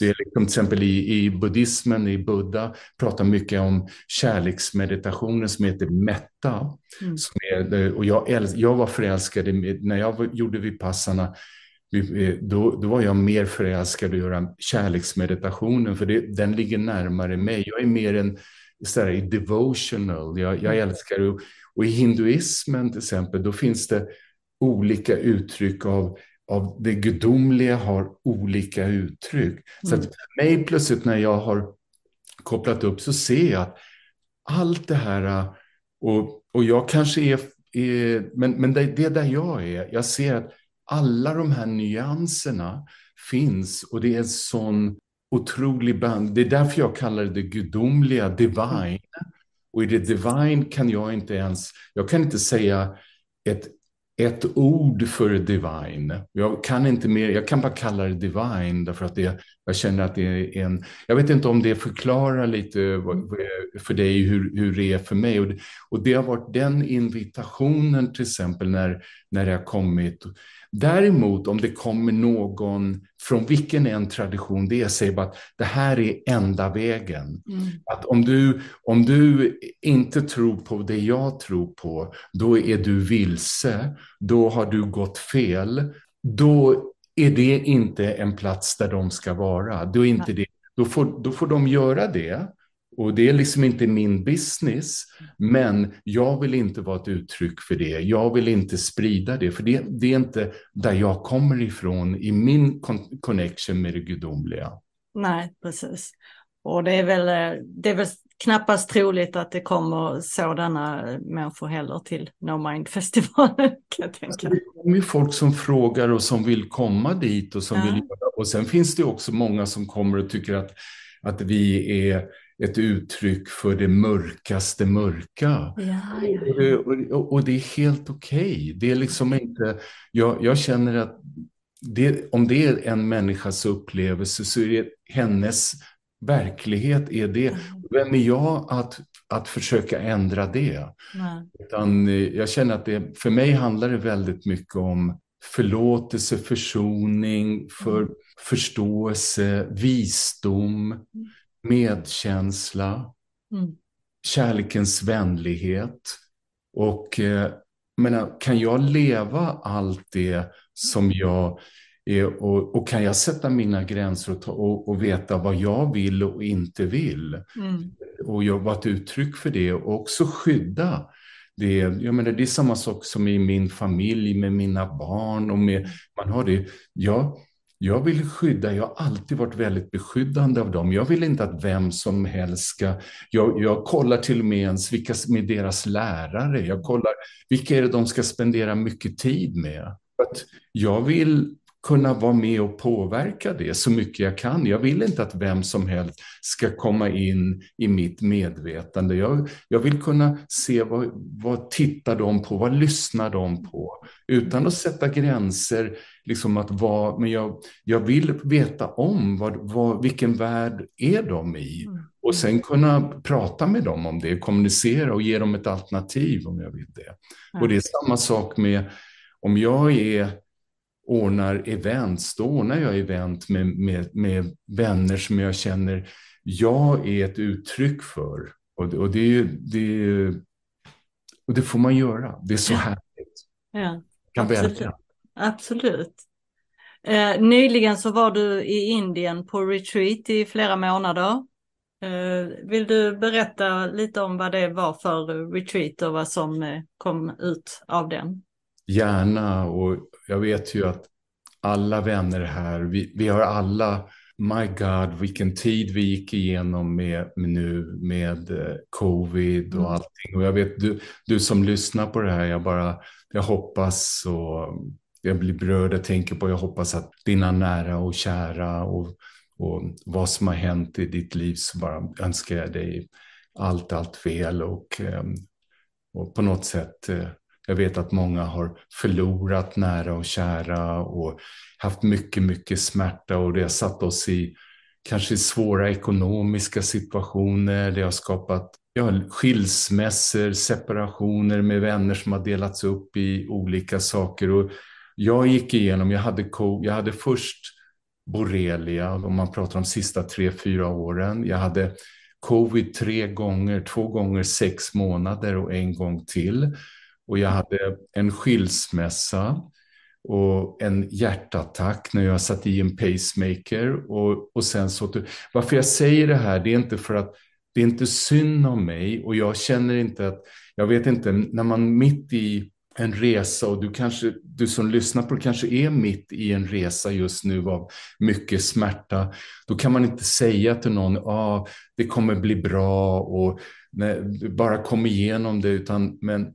Det är liksom, till exempel i, i buddhismen, i Buddha, pratar mycket om kärleksmeditationen som heter metta. Mm. Som är, och jag, älsk, jag var förälskad, i, när jag gjorde vipassarna, då, då var jag mer förälskad att göra kärleksmeditationen, för det, den ligger närmare mig. Jag är mer en sådär, devotional. Jag, jag mm. älskar det. Och i hinduismen till exempel, då finns det olika uttryck av, av det gudomliga har olika uttryck. Så att mm. för mig plötsligt när jag har kopplat upp så ser jag att allt det här, och, och jag kanske är, är men, men det, det är där jag är. Jag ser att alla de här nyanserna finns och det är en sån otrolig band. Det är därför jag kallar det gudomliga, divine. Och i det divine kan jag inte ens, jag kan inte säga ett, ett ord för divine. Jag kan inte mer, jag kan bara kalla det divine därför att det, jag känner att det är en, jag vet inte om det förklarar lite för dig hur, hur det är för mig. Och det, och det har varit den invitationen till exempel när, när det har kommit Däremot om det kommer någon från vilken en tradition det är, säger bara att det här är enda vägen. Mm. Att om du, om du inte tror på det jag tror på, då är du vilse, då har du gått fel, då är det inte en plats där de ska vara. Då inte det då får, då får de göra det. Och det är liksom inte min business, men jag vill inte vara ett uttryck för det. Jag vill inte sprida det, för det, det är inte där jag kommer ifrån i min connection med det gudomliga. Nej, precis. Och det är väl, det är väl knappast troligt att det kommer sådana människor heller till No Mind-festivalen. Kan jag tänka. Alltså, det kommer ju folk som frågar och som vill komma dit och som ja. vill göra. Och sen finns det också många som kommer och tycker att, att vi är ett uttryck för det mörkaste mörka. Ja, ja, och, och, det är helt okej. Okay. Det är liksom inte, jag, jag känner att det, om det är en människas upplevelse så är det hennes verklighet är det. Mm. Vem är jag att, att försöka ändra det? Nej. Utan eh, jag känner att det, för mig handlar det väldigt mycket om förlåtelse, försoning, för, mm. förståelse, visdom, mm. medkänsla, mm. kärlekens vänlighet. Och eh, menar, kan jag leva allt det som jag och, och, kan jag sätta mina gränser och, ta, och, och, veta vad jag vill och inte vill mm. och vara ett uttryck för det och också skydda det, jag menar, det är samma sak som i min familj med mina barn och med, man har det. Jag, jag vill skydda, jag har alltid varit väldigt beskyddande av dem. Jag vill inte att vem som helst ska... Jag, jag kollar till och med ens vilka med deras lärare. Jag kollar vilka är det de ska spendera mycket tid med. Att jag vill kunna vara med och påverka det så mycket jag kan. Jag vill inte att vem som helst ska komma in i mitt medvetande. Jag, jag vill kunna se vad, vad tittar de på, vad lyssnar de på? Utan att sätta gränser, liksom att vad, men jag, jag vill veta om vad, vad, vilken värld är de i. Mm. Och sen kunna prata med dem om det, kommunicera och ge dem ett alternativ om jag vill det. Och det är samma sak med om jag är ordnar events, då ordnar jag event med, med, med vänner som jag känner jag är ett uttryck för. Och, och, det, det, och det får man göra. Det är så härligt. Ja, kan absolut. Välja. absolut. Eh, nyligen så var du i Indien på retreat i flera månader. Eh, vill du berätta lite om vad det var för retreat och vad som eh, kom ut av den? Gärna, och jag vet ju att alla vänner här, vi, vi har alla, my God, vilken tid vi gick igenom med, med nu med eh, covid och mm. allting. Och jag vet, du, du som lyssnar på det här, jag bara, jag hoppas och jag blir berörd, jag tänker på, jag hoppas att dina nära och kära och, och vad som har hänt i ditt liv så bara önskar jag dig allt, allt väl och, eh, och på något sätt eh, jag vet att många har förlorat nära och kära och haft mycket, mycket smärta och det har satt oss i kanske svåra ekonomiska situationer. Det har skapat ja, skilsmässor, separationer med vänner som har delats upp i olika saker. Och jag gick igenom, jag hade, jag hade först borrelia, om man pratar om sista tre, fyra åren. Jag hade covid tre gånger, två gånger sex månader och en gång till. Och jag hade en skilsmässa och en hjärtattack när jag satt i en pacemaker. Och, och sen så, varför jag säger det här, det är inte för att det är inte synd om mig och jag känner inte att, jag vet inte, när man mitt i en resa och du kanske, du som lyssnar på det kanske är mitt i en resa just nu av mycket smärta. Då kan man inte säga till någon, ah, det kommer bli bra och nej, bara kom igenom det, utan men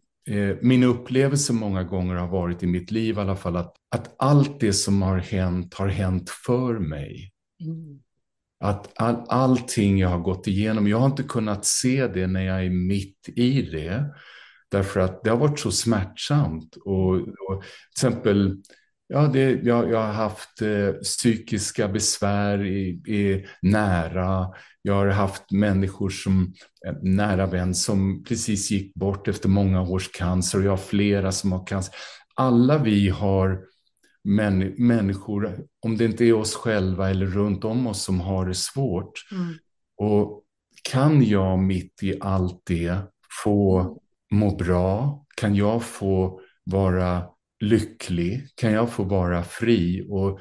min upplevelse många gånger har varit i mitt liv i alla fall att, att allt det som har hänt har hänt för mig. Mm. Att all, allting jag har gått igenom, jag har inte kunnat se det när jag är mitt i det. Därför att det har varit så smärtsamt. Och, och till exempel Ja, det, jag, jag har haft eh, psykiska besvär i, i, nära. Jag har haft människor som, eh, nära vän som precis gick bort efter många års cancer och jag har flera som har cancer. Alla vi har män, människor, om det inte är oss själva eller runt om oss som har det svårt. Mm. Och kan jag mitt i allt det få må bra? Kan jag få vara lycklig? Kan jag få vara fri? Och,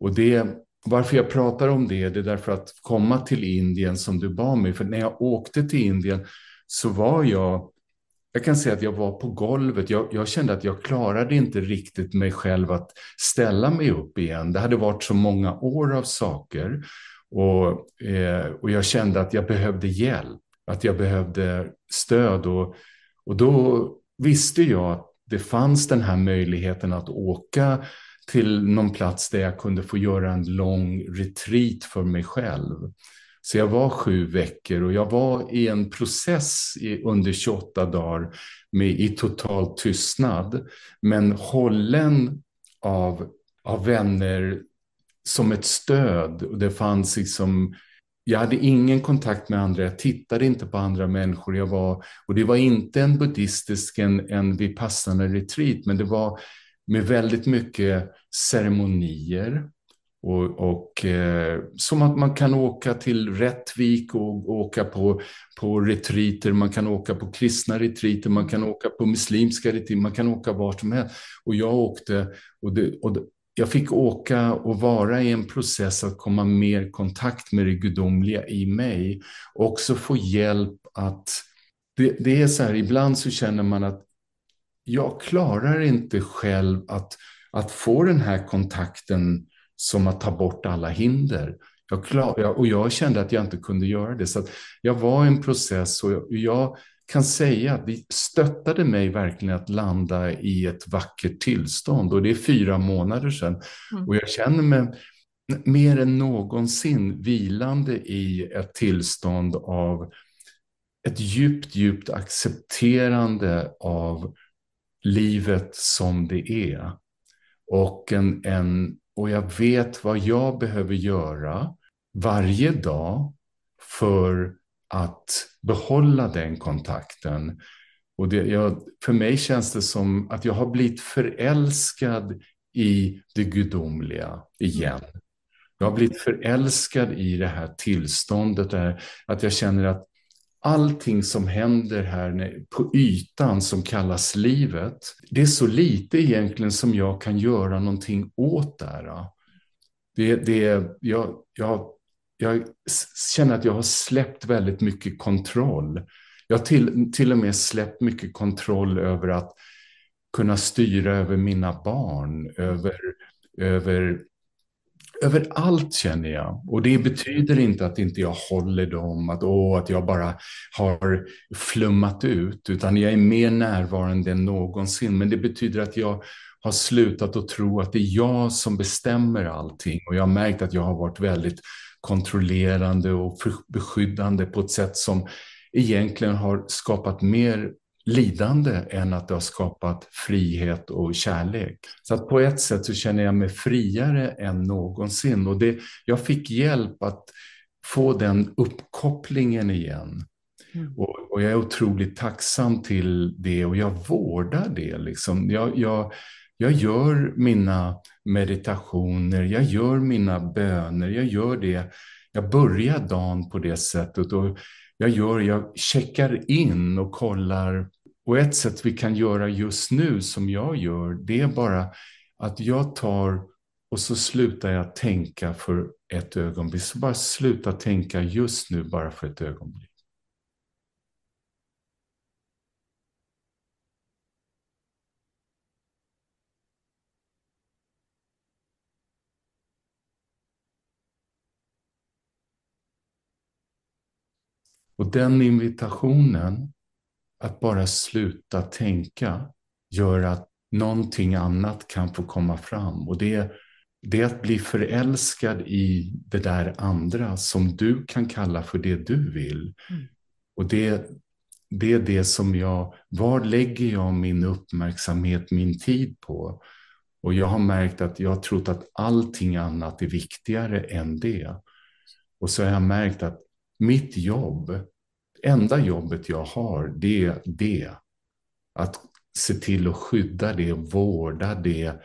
och det, varför jag pratar om det, det är därför att komma till Indien som du bad mig. För när jag åkte till Indien så var jag, jag kan säga att jag var på golvet. Jag, jag kände att jag klarade inte riktigt mig själv att ställa mig upp igen. Det hade varit så många år av saker. Och, eh, och jag kände att jag behövde hjälp, att jag behövde stöd. Och, och då visste jag att det fanns den här möjligheten att åka till någon plats där jag kunde få göra en lång retreat för mig själv. Så jag var sju veckor och jag var i en process i, under 28 dagar med, i total tystnad. Men hållen av, av vänner som ett stöd. Och det fanns liksom, jag hade ingen kontakt med andra, jag tittade inte på andra människor. Jag var, och det var inte en buddhistisk, en, en vipassana retreat, men det var med väldigt mycket ceremonier. Och, och eh, som att man kan åka till Rättvik och, och åka på, på retreater, man kan åka på kristna retreater, man kan åka på muslimska retreater, man kan åka vart som helst. Och jag åkte och, det, och jag fick åka och vara i en process att komma mer i kontakt med det gudomliga i mig. Och också få hjälp att, det, det är så här, ibland så känner man att jag klarar inte själv att, att få den här kontakten som att ta bort alla hinder. Jag klar, och jag kände att jag inte kunde göra det. Så jag var i en process och jag, jag kan säga att det stöttade mig verkligen att landa i ett vackert tillstånd. Och det är fyra månader sedan. Mm. Och jag känner mig mer än någonsin vilande i ett tillstånd av ett djupt, djupt accepterande av livet som det är. Och, en, en, och jag vet vad jag behöver göra varje dag för att behålla den kontakten. Och det, jag, för mig känns det som att jag har blivit förälskad i det gudomliga igen. Jag har blivit förälskad i det här tillståndet, där, att jag känner att allting som händer här på ytan som kallas livet, det är så lite egentligen som jag kan göra någonting åt där. Det, det, jag, jag, jag känner att jag har släppt väldigt mycket kontroll. Jag har till, till och med släppt mycket kontroll över att kunna styra över mina barn, över, över över allt känner jag. Och det betyder inte att inte jag håller dem, att, åh, att jag bara har flummat ut, utan jag är mer närvarande än någonsin. Men det betyder att jag har slutat att tro att det är jag som bestämmer allting. Och jag har märkt att jag har varit väldigt kontrollerande och beskyddande på ett sätt som egentligen har skapat mer lidande än att det har skapat frihet och kärlek. Så att på ett sätt så känner jag mig friare än någonsin och det, jag fick hjälp att få den uppkopplingen igen. Mm. Och, och, jag är otroligt tacksam till det och jag vårdar det. Liksom. Jag, jag, jag gör mina meditationer, jag gör mina böner, jag gör det. Jag börjar dagen på det sättet och jag gör, jag checkar in och kollar. Och ett sätt vi kan göra just nu som jag gör, det är bara att jag tar och så slutar jag tänka för ett ögonblick. Så bara sluta tänka just nu bara för ett ögonblick. Och den invitationen, att bara sluta tänka, gör att någonting annat kan få komma fram. Och det, det är att bli förälskad i det där andra som du kan kalla för det du vill. Mm. Och det, det är det som jag, var lägger jag min uppmärksamhet, min tid på? Och jag har märkt att jag har trott att allting annat är viktigare än det. Och så har jag märkt att mitt jobb, enda jobbet jag har, det är det. Att se till att skydda det, vårda det,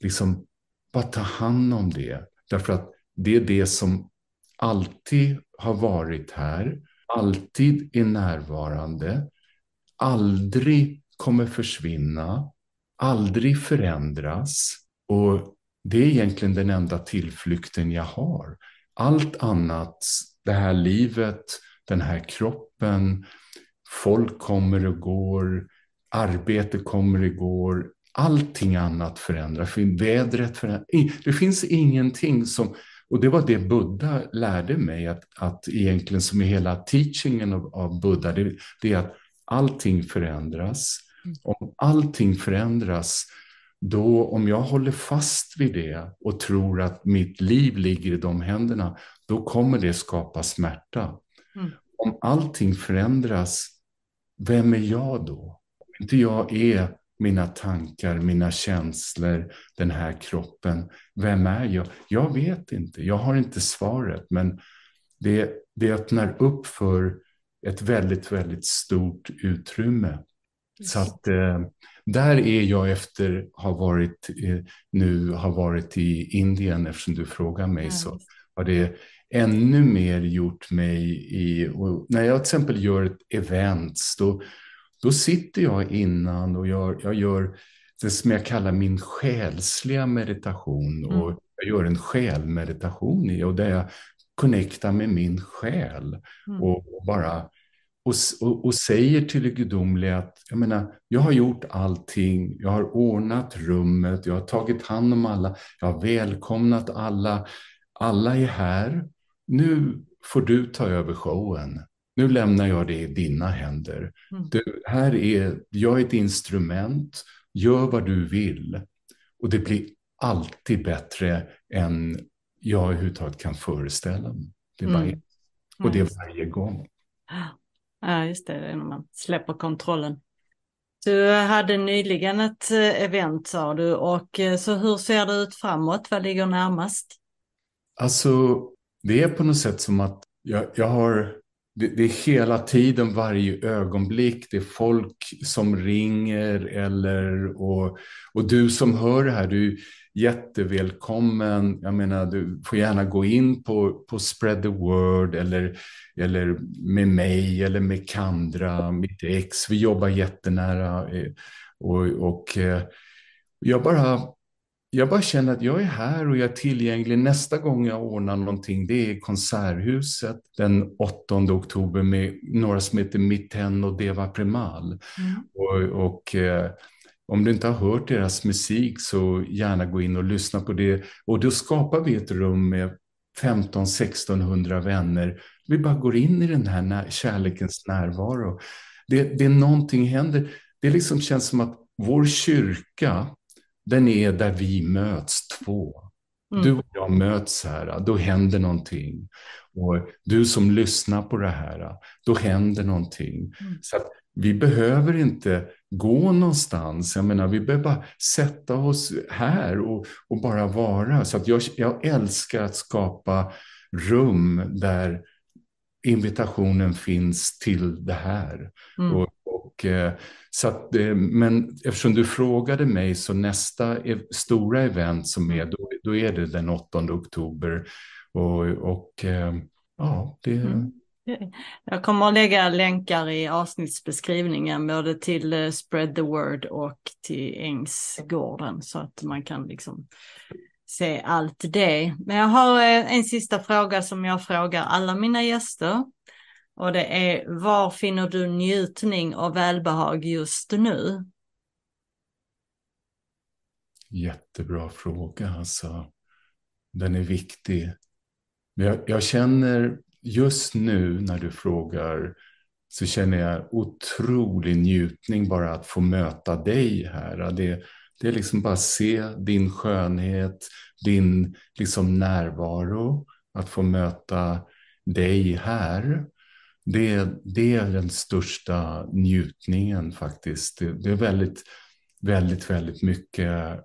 liksom bara ta hand om det. Därför att det är det som alltid har varit här, alltid är närvarande, aldrig kommer försvinna, aldrig förändras. Och det är egentligen den enda tillflykten jag har. Allt annat, det här livet, den här kroppen, folk kommer och går, arbete kommer och går, allting annat förändras, vädret förändras. Det finns ingenting som, och det var det Buddha lärde mig, att, att egentligen som är hela teachingen av, av Buddha, det, det är att allting förändras. Mm. Om allting förändras, då om jag håller fast vid det och tror att mitt liv ligger i de händerna, då kommer det skapa smärta. Mm. Om allting förändras, vem är jag då? Om inte jag är mina tankar, mina känslor, den här kroppen. Vem är jag? Jag vet inte, jag har inte svaret, men det, det öppnar upp för ett väldigt, väldigt stort utrymme. Så att eh, där är jag efter ha varit eh, nu har varit i Indien eftersom du frågar mig mm. så har det ännu mer gjort mig i, när jag till exempel gör ett event då, då sitter jag innan och jag, jag gör det som jag kallar min själsliga meditation mm. och jag gör en själmeditation i och där jag connectar med min själ mm. och bara och, och, och, säger till det gudomliga att jag menar, jag har gjort allting, jag har ordnat rummet, jag har tagit hand om alla, jag har välkomnat alla, alla är här. Nu får du ta över showen. Nu lämnar jag det i dina händer. Mm. Du, här är, jag är ett instrument, gör vad du vill. Och det blir alltid bättre än jag överhuvudtaget kan föreställa mig. Det är mm. bara, och det är varje gång. Ja, just det, det är när man släpper kontrollen. Du hade nyligen ett eh, event sa du och eh, så hur ser det ut framåt? Vad ligger närmast? Alltså, det är på något sätt som att jag, jag har det, det, är hela tiden, varje ögonblick, det är folk som ringer eller och, och du som hör det här, du är jättevälkommen. Jag menar, du får gärna gå in på, på Spread the Word eller, eller med mig eller med Kandra, mitt ex. Vi jobbar jättenära eh, och, och eh, jag bara jag bara känner att jag är här och jag är tillgänglig. Nästa gång jag ordnar någonting, det är Konserthuset den 8 oktober med några som heter Mitten och Deva Premal. Mm. Och, och eh, om du inte har hört deras musik så gärna gå in och lyssna på det. Och då skapar vi ett rum med 15-1600 vänner. Vi bara går in i den här när kärlekens närvaro. Det, det är någonting händer. Det liksom känns som att vår kyrka den är där vi möts två. Mm. Du och jag möts här, då händer någonting. Och du som lyssnar på det här, då händer någonting. Mm. Så vi behöver inte gå någonstans. Jag menar, vi behöver bara sätta oss här och, och bara vara. Så att jag, jag älskar att skapa rum där invitationen finns till det här. Mm. Och, och, eh, så att, eh, men eftersom du frågade mig så nästa stora event som är, då, då är det den 8 oktober. Och, och eh, ja, det... Mm. Jag kommer att lägga länkar i avsnittsbeskrivningen både till Spread the Word och till Ängsgården så att man kan liksom se allt det. Men jag har en sista fråga som jag frågar alla mina gäster. Och det är, var finner du njutning och välbehag just nu? Jättebra fråga alltså. Den är viktig. Jag, jag känner just nu när du frågar så känner jag otrolig njutning bara att få möta dig här. Det, det är liksom bara se din skönhet, din liksom närvaro, att få möta dig här det, det är den största njutningen faktiskt. Det, det, är väldigt, väldigt, väldigt mycket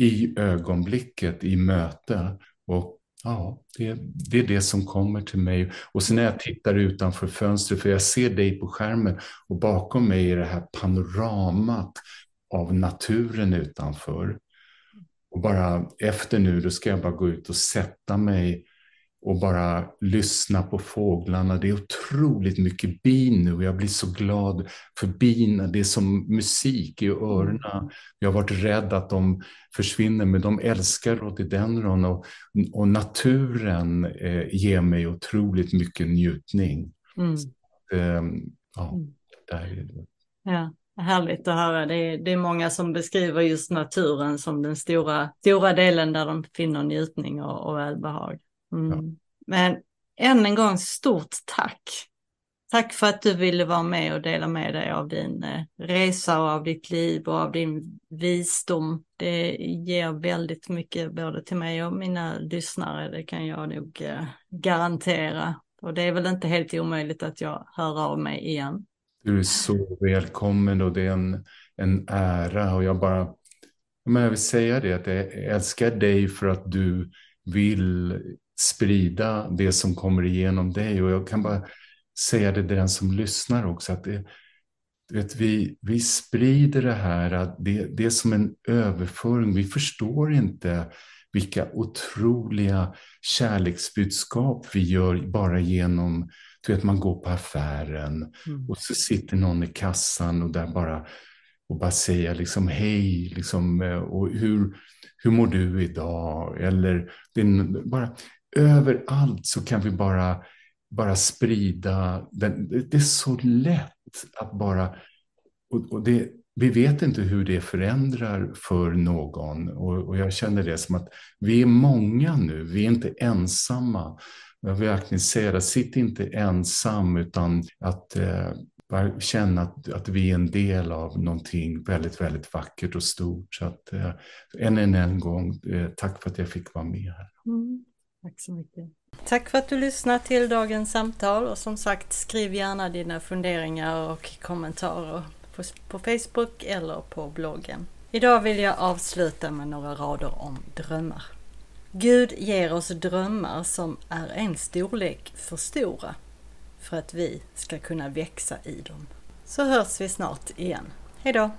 i ögonblicket, i möte. Och ja, det, det är det som kommer till mig. Och sen när jag tittar utanför fönstret, för jag ser dig på skärmen och bakom mig är det här panoramat av naturen utanför. Och bara efter nu, då ska jag bara gå ut och sätta mig och bara lyssna på fåglarna. Det är otroligt mycket bin nu och jag blir så glad för bina. Det är som musik i öronen. Jag har varit rädd att de försvinner men de älskar rhododendron och, och naturen eh, ger mig otroligt mycket njutning. Mm. Så, eh, ja, mm. där är det. Ja. Härligt att höra. Det är, det är många som beskriver just naturen som den stora, stora delen där de finner njutning och, och välbehag. Mm. Ja. Men än en gång stort tack. Tack för att du ville vara med och dela med dig av din eh, resa och av ditt liv och av din visdom. Det ger väldigt mycket både till mig och mina lyssnare, det kan jag nog eh, garantera. Och det är väl inte helt omöjligt att jag hör av mig igen. Du är så välkommen och det är en, en ära och jag bara, men jag vill säga det att jag älskar dig för att du vill sprida det som kommer igenom dig och jag kan bara säga det till den som lyssnar också att det, vet, vi, vi sprider det här, det, det är som en överföring, vi förstår inte vilka otroliga kärleksbudskap vi gör bara genom du vet, man går på affären mm. och så sitter någon i kassan och där bara och bara säga liksom hej, liksom, eh, och hur, hur mår du idag? Eller bara överallt så kan vi bara, bara sprida, den, det är så lätt att bara, och, och det, vi vet inte hur det förändrar för någon och, och, jag känner det som att vi är många nu, vi är inte ensamma. Jag vill verkligen säga det, sitt inte ensam utan att eh, bara känna att, att vi är en del av någonting väldigt, väldigt vackert och stort. Så att, eh, än en, en gång, eh, tack för att jag fick vara med här. Mm, tack så mycket. Tack för att du lyssnade till dagens samtal och som sagt skriv gärna dina funderingar och kommentarer på, på Facebook eller på bloggen. Idag vill jag avsluta med några rader om drömmar. Gud ger oss drömmar som är en storlek för stora för att vi ska kunna växa i dem. Så hörs vi snart igen. Hejdå!